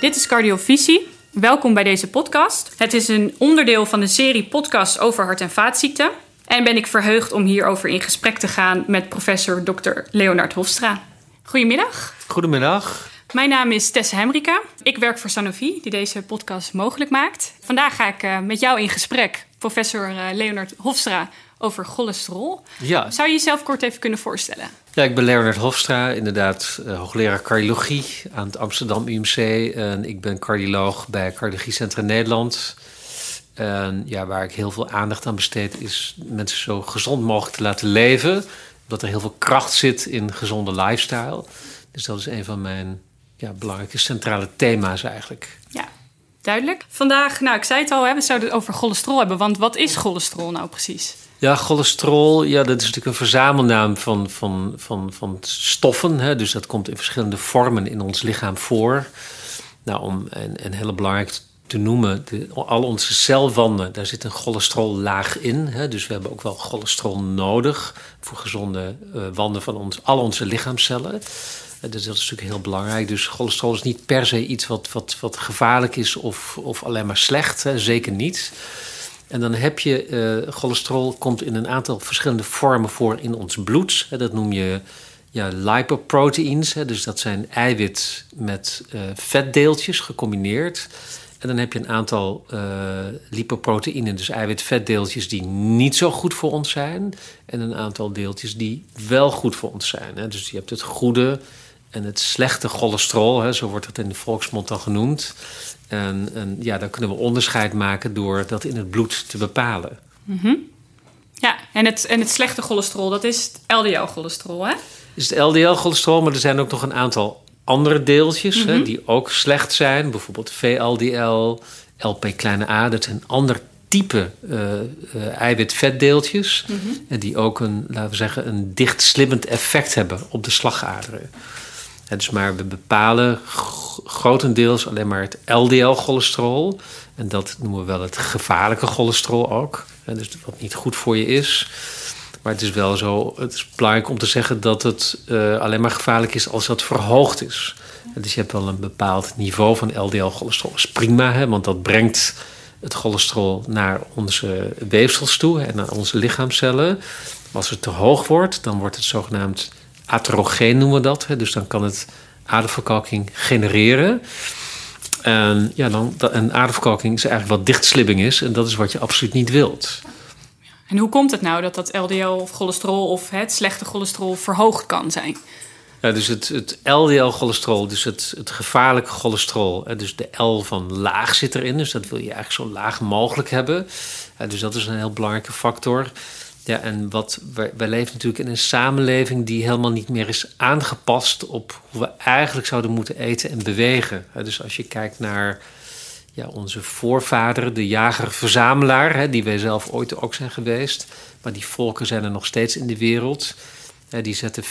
Dit is Cardiovisie. Welkom bij deze podcast. Het is een onderdeel van de serie podcasts over hart- en vaatziekten. En ben ik verheugd om hierover in gesprek te gaan met professor Dr. Leonard Hofstra. Goedemiddag. Goedemiddag. Mijn naam is Tessa Hemrika. Ik werk voor Sanofi, die deze podcast mogelijk maakt. Vandaag ga ik uh, met jou in gesprek, professor uh, Leonard Hofstra, over cholesterol. Ja. Zou je jezelf kort even kunnen voorstellen? Ja, ik ben Leonard Hofstra, inderdaad uh, hoogleraar cardiologie aan het Amsterdam UMC. En ik ben cardioloog bij Cardiologie Centrum Nederland. En ja, waar ik heel veel aandacht aan besteed is mensen zo gezond mogelijk te laten leven. Dat er heel veel kracht zit in gezonde lifestyle. Dus dat is een van mijn ja, belangrijke centrale thema's eigenlijk. Ja, duidelijk. Vandaag, nou ik zei het al, hè, we zouden het over cholesterol hebben. Want wat is cholesterol nou precies? Ja, cholesterol, ja, dat is natuurlijk een verzamelnaam van, van, van, van stoffen. Hè? Dus dat komt in verschillende vormen in ons lichaam voor. Nou, om en, en heel belangrijk te noemen, de, al onze celwanden, daar zit een cholesterollaag in. Hè? Dus we hebben ook wel cholesterol nodig voor gezonde uh, wanden van ons, al onze lichaamcellen. Dus dat is natuurlijk heel belangrijk. Dus cholesterol is niet per se iets wat, wat, wat gevaarlijk is of, of alleen maar slecht. Hè? Zeker niet. En dan heb je uh, cholesterol komt in een aantal verschillende vormen voor in ons bloed. Dat noem je ja, lipoproteïns. Dus dat zijn eiwit met uh, vetdeeltjes gecombineerd. En dan heb je een aantal uh, lipoproteïnen, dus eiwit-vetdeeltjes, die niet zo goed voor ons zijn. En een aantal deeltjes die wel goed voor ons zijn. Hè. Dus je hebt het goede en het slechte cholesterol, hè, zo wordt het in de volksmond dan genoemd. En, en ja, dan kunnen we onderscheid maken door dat in het bloed te bepalen. Mm -hmm. Ja, en het, en het slechte cholesterol, dat is het LDL-cholesterol, hè? Is het LDL-cholesterol, maar er zijn ook nog een aantal andere deeltjes mm -hmm. hè, die ook slecht zijn. Bijvoorbeeld VLDL, LP kleine a, dat zijn ander type uh, uh, eiwit-vetdeeltjes. Mm -hmm. En die ook een, laten we zeggen, een dichtslimmend effect hebben op de slagaderen. Is maar we bepalen grotendeels alleen maar het LDL-cholesterol. En dat noemen we wel het gevaarlijke cholesterol ook. Dus wat niet goed voor je is. Maar het is wel zo, het is belangrijk om te zeggen dat het uh, alleen maar gevaarlijk is als dat verhoogd is. Dus je hebt wel een bepaald niveau van LDL-cholesterol. Dat is prima, hè, want dat brengt het cholesterol naar onze weefsels toe en naar onze lichaamcellen. Als het te hoog wordt, dan wordt het zogenaamd aterogeen noemen we dat. Hè, dus dan kan het aderverkalking genereren. En, ja, dan, en aderverkalking is eigenlijk wat dichtslibbing is. En dat is wat je absoluut niet wilt. En hoe komt het nou dat dat LDL of cholesterol of het slechte cholesterol verhoogd kan zijn? Ja, dus het, het LDL-cholesterol, dus het, het gevaarlijke cholesterol, dus de L van laag zit erin. Dus dat wil je eigenlijk zo laag mogelijk hebben. Dus dat is een heel belangrijke factor. Ja, en wat, wij, leven natuurlijk in een samenleving die helemaal niet meer is aangepast op hoe we eigenlijk zouden moeten eten en bewegen. Dus als je kijkt naar ja, onze voorvaderen, de jager-verzamelaar, die wij zelf ooit ook zijn geweest, maar die volken zijn er nog steeds in de wereld. Die zetten 15.000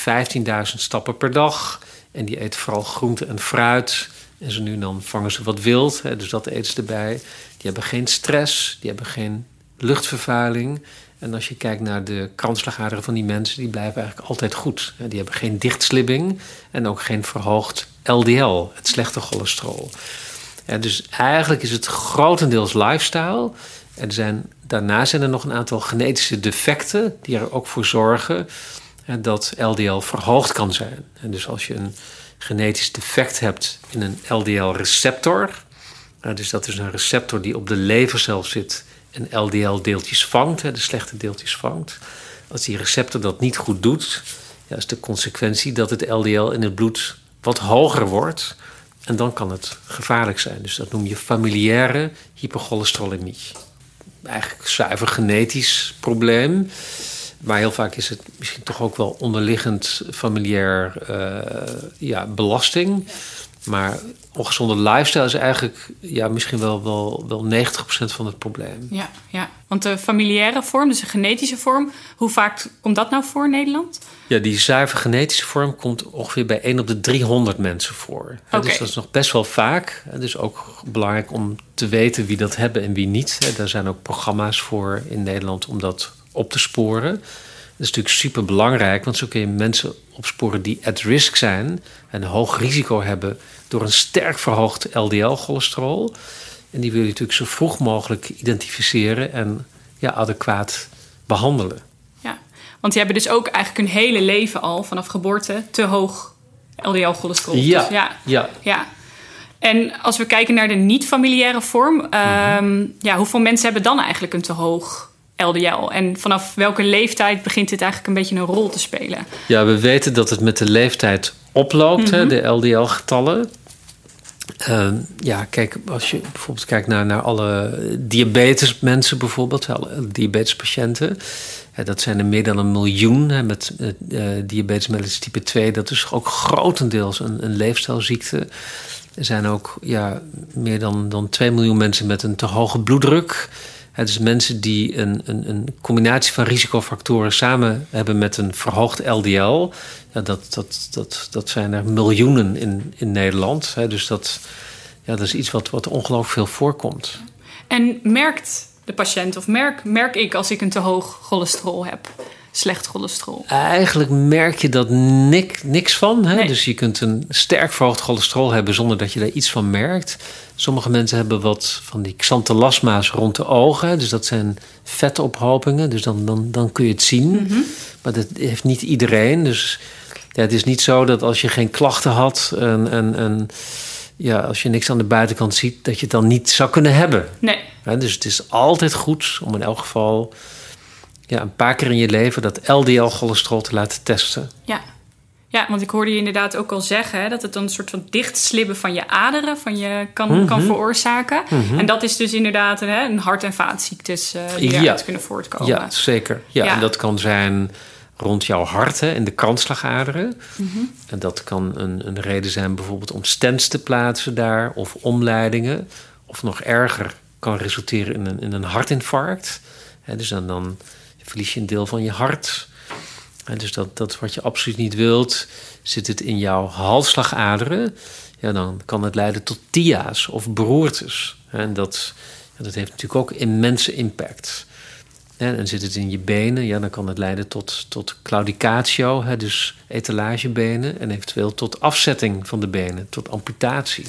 stappen per dag en die eten vooral groente en fruit. En zo nu dan vangen ze wat wild, dus dat eten ze erbij. Die hebben geen stress, die hebben geen luchtvervuiling. En als je kijkt naar de kransslagaderen van die mensen, die blijven eigenlijk altijd goed. Die hebben geen dichtslibbing en ook geen verhoogd LDL, het slechte cholesterol. Dus eigenlijk is het grotendeels lifestyle. En zijn, daarna zijn er nog een aantal genetische defecten die er ook voor zorgen dat LDL verhoogd kan zijn. En dus als je een genetisch defect hebt in een LDL-receptor, dus dat is een receptor die op de levercel zit en LDL-deeltjes vangt, de slechte deeltjes vangt. Als die receptor dat niet goed doet, ja, is de consequentie dat het LDL in het bloed wat hoger wordt. En dan kan het gevaarlijk zijn. Dus dat noem je familiaire hypercholesterolemie. Eigenlijk zuiver genetisch probleem. Maar heel vaak is het misschien toch ook wel onderliggend familiair uh, ja, belasting. Maar ongezonde lifestyle is eigenlijk ja, misschien wel, wel, wel 90% van het probleem. Ja, ja, want de familiaire vorm, dus de genetische vorm, hoe vaak komt dat nou voor in Nederland? Ja, die zuiver genetische vorm komt ongeveer bij 1 op de 300 mensen voor. Okay. Dus dat is nog best wel vaak. Het is ook belangrijk om te weten wie dat hebben en wie niet. Daar zijn ook programma's voor in Nederland om dat op te sporen. Dat is natuurlijk super belangrijk, want zo kun je mensen opsporen die at risk zijn en een hoog risico hebben door een sterk verhoogd LDL-cholesterol. En die wil je natuurlijk zo vroeg mogelijk identificeren en ja, adequaat behandelen. Ja, want die hebben dus ook eigenlijk hun hele leven al vanaf geboorte te hoog LDL-cholesterol. Ja, Dus ja, ja. ja. En als we kijken naar de niet-familiaire vorm, ehm, ja, hoeveel mensen hebben dan eigenlijk een te hoog LDL? En vanaf welke leeftijd begint dit eigenlijk een beetje een rol te spelen? Ja, we weten dat het met de leeftijd oploopt, hè, de LDL-getallen. Ehm, ja, kijk, als je bijvoorbeeld kijkt naar, naar alle diabetesmensen bijvoorbeeld, alle diabetespatiënten. Hè, dat zijn er meer dan een miljoen hè, met uh, diabetes mellitus type 2. Dat is ook grotendeels een, een leefstijlziekte. Er zijn ook ja, meer dan, dan 2 miljoen mensen met een te hoge bloeddruk. Het is mensen die een, een, een combinatie van risicofactoren samen hebben met een verhoogd LDL. Ja, dat, dat, dat, dat zijn er miljoenen in, in Nederland. Hè, dus dat, ja, dat is iets wat, wat ongelooflijk veel voorkomt. En merkt de patiënt of merk, merk ik als ik een te hoog cholesterol heb? Slecht cholesterol? Eigenlijk merk je dat nik, niks van. Hè? Nee. Dus je kunt een sterk verhoogd cholesterol hebben zonder dat je daar iets van merkt. Sommige mensen hebben wat van die xanthelasma's rond de ogen. Dus dat zijn vetophopingen. Dus dan, dan, dan kun je het zien. Maar dat heeft niet iedereen. Dus ja, het is niet zo dat als je geen klachten had... En, en, en ja, als je niks aan de buitenkant ziet... dat je het dan niet zou kunnen hebben. Nee. Ja, dus het is altijd goed om in elk geval... Ja, een paar keer in je leven dat LDL-cholesterol te laten testen. Ja. Ja, want ik hoorde je inderdaad ook al zeggen hè, dat het dan een soort van dichtslibben van je aderen van je kan, kan veroorzaken. En dat is dus inderdaad hè, een hart- en vaatziektes eh, die Ja. kunnen voortkomen. Ja, zeker. Ja, Ja. En dat kan zijn rond jouw hart, hè, in de kransslagaderen. En dat kan een, een reden zijn bijvoorbeeld om stents te plaatsen daar... of omleidingen. Of nog erger, kan resulteren in een, in een hartinfarct. Dus dan, dan verlies je een deel van je hart... En dus dat, dat wat je absoluut niet wilt. Zit het in jouw halsslagaderen, ja, dan kan het leiden tot TIA's of beroertes. En dat, dat heeft natuurlijk ook immense impact. En, zit het in je benen, ja, dan kan het leiden tot, tot claudicatio, dus etalagebenen, en eventueel tot afzetting van de benen, tot amputatie.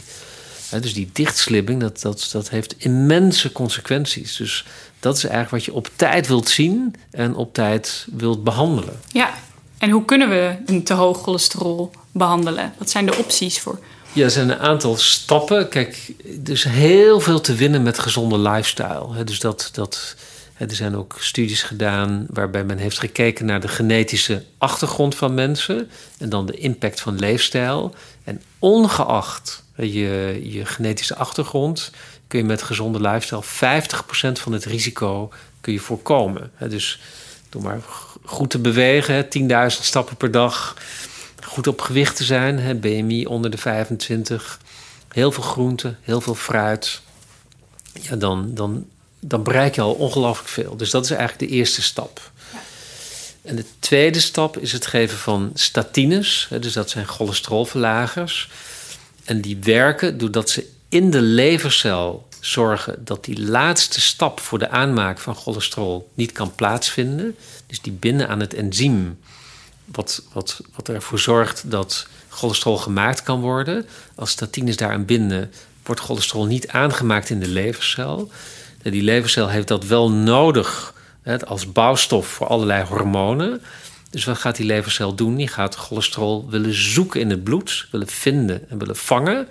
Dus die dichtslibbing, dat, dat, dat heeft immense consequenties. Dus dat is eigenlijk wat je op tijd wilt zien en op tijd wilt behandelen. Ja. En hoe kunnen we een te hoog cholesterol behandelen? Wat zijn de opties voor? Ja, er zijn een aantal stappen. Kijk, er is heel veel te winnen met gezonde lifestyle. Dus dat, dat, er zijn ook studies gedaan waarbij men heeft gekeken naar de genetische achtergrond van mensen en dan de impact van leefstijl. En ongeacht je, je genetische achtergrond kun je met gezonde lifestyle 50% van het risico kun je voorkomen. Dus door maar goed te bewegen, hè, 10.000 stappen per dag goed op gewicht te zijn, BMI onder de 25, heel veel groenten, heel veel fruit, ja, dan, dan, dan bereik je al ongelooflijk veel. Dus dat is eigenlijk de eerste stap. En de tweede stap is het geven van statines, dus dat zijn cholesterolverlagers. En die werken doordat ze in de levercel zorgen dat die laatste stap voor de aanmaak van cholesterol niet kan plaatsvinden. Dus die binden aan het enzym wat, wat, wat ervoor zorgt dat cholesterol gemaakt kan worden. Als statines daaraan binden, wordt cholesterol niet aangemaakt in de levercel. Die levercel heeft dat wel nodig hè, als bouwstof voor allerlei hormonen. Dus wat gaat die levercel doen? Die gaat cholesterol willen zoeken in het bloed, willen vinden en willen vangen.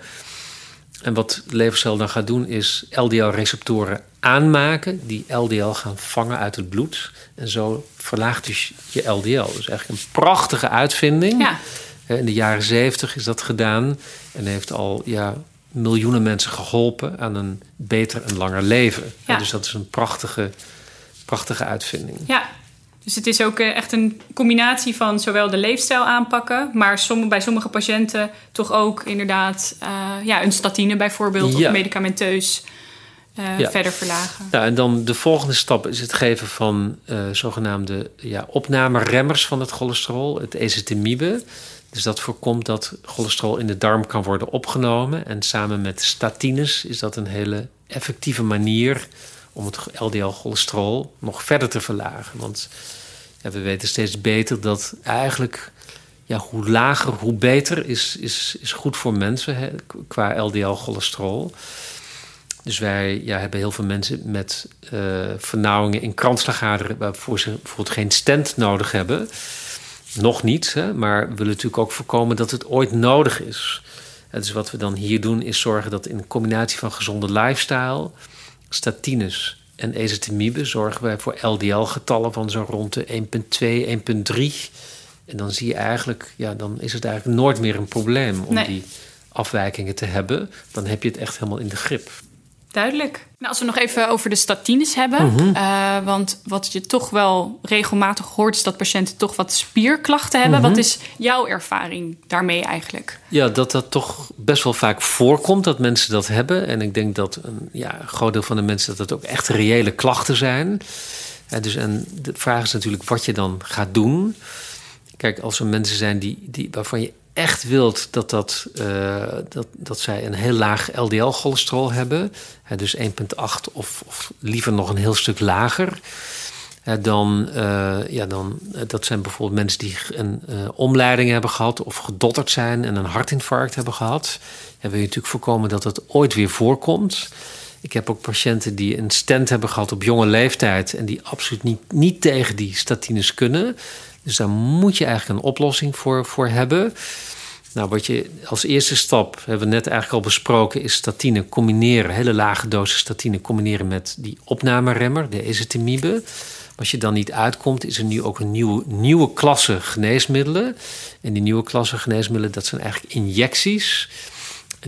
En wat de levercel dan gaat doen, is LDL-receptoren aanmaken, die LDL gaan vangen uit het bloed. En zo verlaagt dus je LDL. Dus eigenlijk een prachtige uitvinding. Ja. In de jaren zeventig is dat gedaan en heeft al ja, miljoenen mensen geholpen aan een beter en langer leven. Ja. Dus dat is een prachtige, prachtige uitvinding. Ja. Dus het is ook eh, echt een combinatie van zowel de leefstijl aanpakken, maar som, bij sommige patiënten toch ook inderdaad eh, ja, een statine bijvoorbeeld Ja. of medicamenteus eh, Ja. verder verlagen. Nou, en dan de volgende stap is het geven van zogenaamde ja, opnameremmers van het cholesterol, het ezetimibe. Dus dat voorkomt dat cholesterol in de darm kan worden opgenomen. En samen met statines is dat een hele effectieve manier om het LDL-cholesterol nog verder te verlagen. Want ja, we weten steeds beter dat eigenlijk ja, hoe lager, hoe beter is, is, is goed voor mensen hè, qua LDL-cholesterol. Dus wij ja, hebben heel veel mensen met uh, vernauwingen in kransslagaderen... waarvoor ze bijvoorbeeld geen stent nodig hebben. Nog niet, hè, maar we willen natuurlijk ook voorkomen dat het ooit nodig is. Dus wat we dan hier doen is zorgen dat in combinatie van gezonde lifestyle... statines en ezetimibe zorgen wij voor LDL-getallen van zo rond de 1,2, 1,3... En dan zie je eigenlijk, ja, dan is het eigenlijk nooit meer een probleem om die afwijkingen te hebben. Dan heb je het echt helemaal in de grip. Duidelijk. Nou, als we nog even over de statines hebben. Mhm. Eh, want wat je toch wel regelmatig hoort, is dat patiënten toch wat spierklachten hebben. Mhm. Wat is jouw ervaring daarmee eigenlijk? Ja, dat dat toch best wel vaak voorkomt dat mensen dat hebben. En ik denk dat een ja, groot deel van de mensen dat het ook echt reële klachten zijn. En, dus, en de vraag is natuurlijk wat je dan gaat doen. Kijk, als er mensen zijn die, die, waarvan je echt wilt dat, dat, uh, dat, dat zij een heel laag LDL-cholesterol hebben, hè, dus 1,8 of, of liever nog een heel stuk lager. dan, uh, ja, dan, dat zijn bijvoorbeeld mensen die een omleiding hebben gehad of gedotterd zijn en een hartinfarct hebben gehad. En wil je natuurlijk voorkomen dat het ooit weer voorkomt. Ik heb ook patiënten die een stent hebben gehad op jonge leeftijd en die absoluut niet, niet tegen die statines kunnen. Dus daar moet je eigenlijk een oplossing voor, voor hebben. Nou, wat je als eerste stap, hebben we net eigenlijk al besproken, is statine combineren, hele lage dosis statine combineren met die opnameremmer, de ezetimibe. Als je dan niet uitkomt, is er nu ook een nieuwe, nieuwe klasse geneesmiddelen. En die nieuwe klasse geneesmiddelen, dat zijn eigenlijk injecties.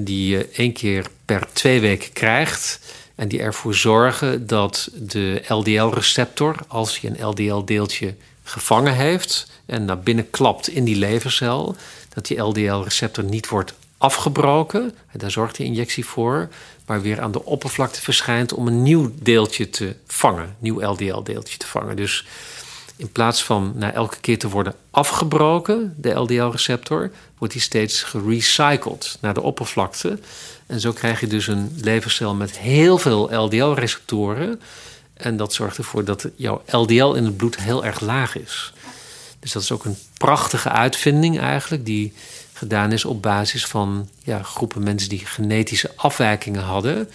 Die je één keer per twee weken krijgt. En die ervoor zorgen dat de LDL-receptor, als je een LDL-deeltje gevangen heeft en naar binnen klapt in die levercel, dat die LDL-receptor niet wordt afgebroken. Daar zorgt die injectie voor, maar weer aan de oppervlakte verschijnt om een nieuw deeltje te vangen, nieuw LDL-deeltje te vangen. Dus in plaats van na elke keer te worden afgebroken, de LDL-receptor, wordt die steeds gerecycled naar de oppervlakte. En zo krijg je dus een levercel met heel veel LDL-receptoren en dat zorgt ervoor dat jouw LDL in het bloed heel erg laag is. Dus dat is ook een prachtige uitvinding eigenlijk, die gedaan is op basis van ja, groepen mensen die genetische afwijkingen hadden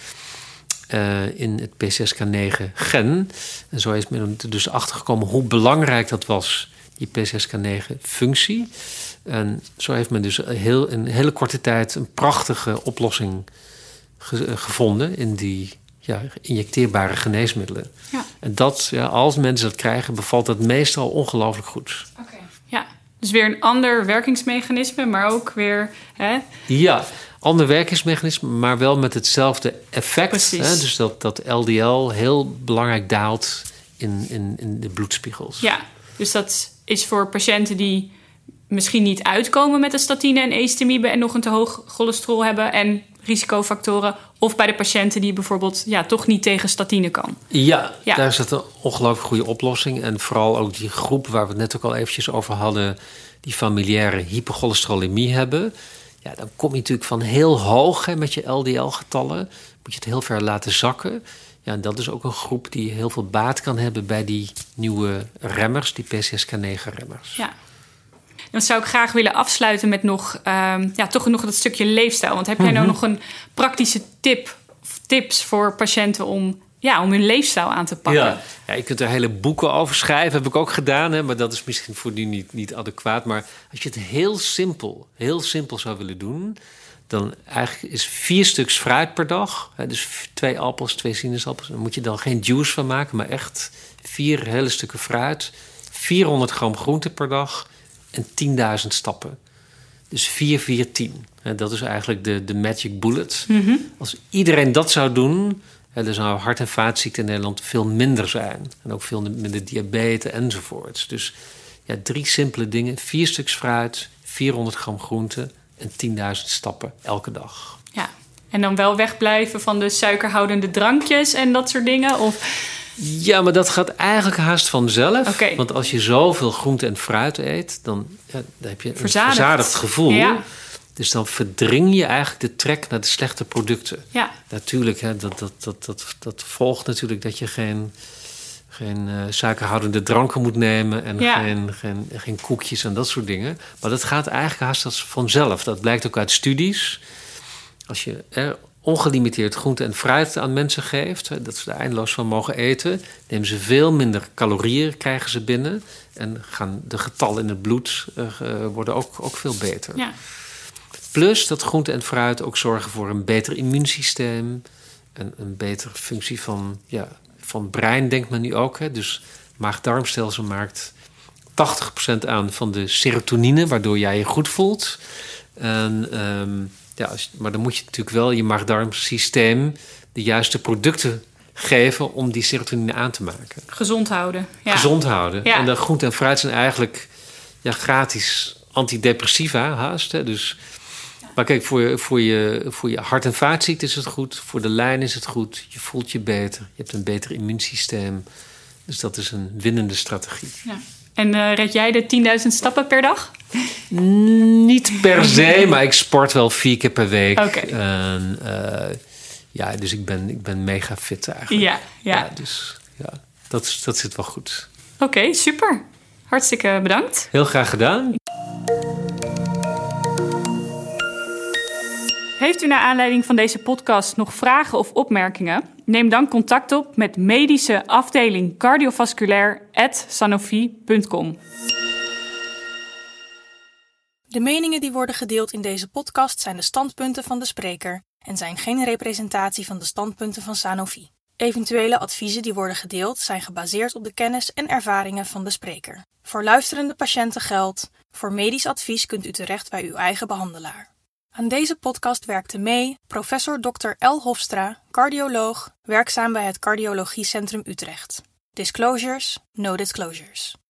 uh, in het P6K9-gen. En zo is men er dus achtergekomen hoe belangrijk dat was, die P6K9-functie. En zo heeft men dus heel, in hele korte tijd een prachtige oplossing gevonden in die ja, injecteerbare geneesmiddelen. Ja. En dat, ja, als mensen dat krijgen, bevalt dat meestal ongelooflijk goed. Oké, ja. Dus weer een ander werkingsmechanisme, maar ook weer. Hè? Ja, ander werkingsmechanisme, maar wel met hetzelfde effect. Precies. Hè? Dus dat, dat LDL heel belangrijk daalt in, in, in de bloedspiegels. Ja, dus dat is voor patiënten die misschien niet uitkomen met de statine en estimie en nog een te hoog cholesterol hebben en risicofactoren. Of bij de patiënten die bijvoorbeeld ja, toch niet tegen statine kan. Ja, daar is dat een ongelooflijk goede oplossing. En vooral ook die groep waar we het net ook al eventjes over hadden... die familiaire hypercholesterolemie hebben... Ja, dan kom je natuurlijk van heel hoog hè, met je LDL-getallen. Moet je het heel ver laten zakken. Ja, en dat is ook een groep die heel veel baat kan hebben bij die nieuwe remmers, die PCSK9-remmers. Ja, dan zou ik graag willen afsluiten met nog, um, ja, toch nog dat stukje leefstijl. Want heb jij nou mhm. nog een praktische tip, tips voor patiënten om ja, om hun leefstijl aan te pakken. Ja. ja, je kunt er hele boeken over schrijven, heb ik ook gedaan, hè, maar dat is misschien voor nu niet, niet adequaat. Maar als je het heel simpel, heel simpel zou willen doen, dan eigenlijk is vier stuks fruit per dag. Hè, dus twee appels, twee sinaasappels. Dan moet je dan geen juice van maken, maar echt vier hele stukken fruit. 400 gram groente per dag en 10.000 stappen. Dus 4, 4, 10. Dat is eigenlijk de, de magic bullet. Mhm. Als iedereen dat zou doen, dan zou hart- en vaatziekten in Nederland veel minder zijn. En ook veel minder diabetes enzovoorts. Dus ja, drie simpele dingen. Vier stuks fruit, 400 gram groente en 10.000 stappen elke dag. Ja, en dan wel wegblijven van de suikerhoudende drankjes en dat soort dingen? Of... Ja, maar dat gaat eigenlijk haast vanzelf. Want als je zoveel groente en fruit eet, dan, ja, dan heb je een verzadigd, gevoel. Ja. Dus dan verdring je eigenlijk de trek naar de slechte producten. Ja. Natuurlijk, hè, dat, dat, dat, dat, dat volgt natuurlijk dat je geen geen uh, suikerhoudende dranken moet nemen en Ja. geen, geen, geen koekjes en dat soort dingen. Maar dat gaat eigenlijk haast als vanzelf. Dat blijkt ook uit studies. Als je ongelimiteerd groente en fruit aan mensen geeft, dat ze er eindeloos van mogen eten, nemen ze veel minder calorieën, krijgen ze binnen. En gaan de getallen in het bloed eh, worden ook, ook veel beter. Ja. Plus dat groente en fruit ook zorgen voor een beter immuunsysteem. En een betere functie van, ja, van brein, denkt men nu ook. Hè. Dus maag-darmstelsel maakt 80% aan van de serotonine, waardoor jij je goed voelt. En, ehm, ja, als, maar dan moet je natuurlijk wel je maag-darmsysteem de juiste producten geven om die serotonine aan te maken. Gezond houden. Ja. Gezond houden. Ja. En de groente en fruit zijn eigenlijk ja, gratis antidepressiva haast. Hè. Dus, maar kijk, voor je, voor, je, voor je hart- en vaatziekten is het goed. Voor de lijn is het goed. Je voelt je beter. Je hebt een beter immuunsysteem. Dus dat is een winnende strategie. Ja. En eh, red jij de 10.000 stappen per dag? Niet per se, maar ik sport wel vier keer per week. Oké. En, eh, ja, dus ik ben, ik ben mega fit eigenlijk. Ja, ja. dus ja, dat, dat zit wel goed. Oké, super. Hartstikke bedankt. Heel graag gedaan. Heeft u naar aanleiding van deze podcast nog vragen of opmerkingen? Neem dan contact op met medische afdeling cardiovasculair@sanofi.com. De meningen die worden gedeeld in deze podcast zijn de standpunten van de spreker en zijn geen representatie van de standpunten van Sanofi. Eventuele adviezen die worden gedeeld zijn gebaseerd op de kennis en ervaringen van de spreker. Voor luisterende patiënten geldt: voor medisch advies kunt u terecht bij uw eigen behandelaar. Aan deze podcast werkte mee professor Dr. L. Hofstra, cardioloog, werkzaam bij het Cardiologiecentrum Utrecht. Disclosures, no disclosures.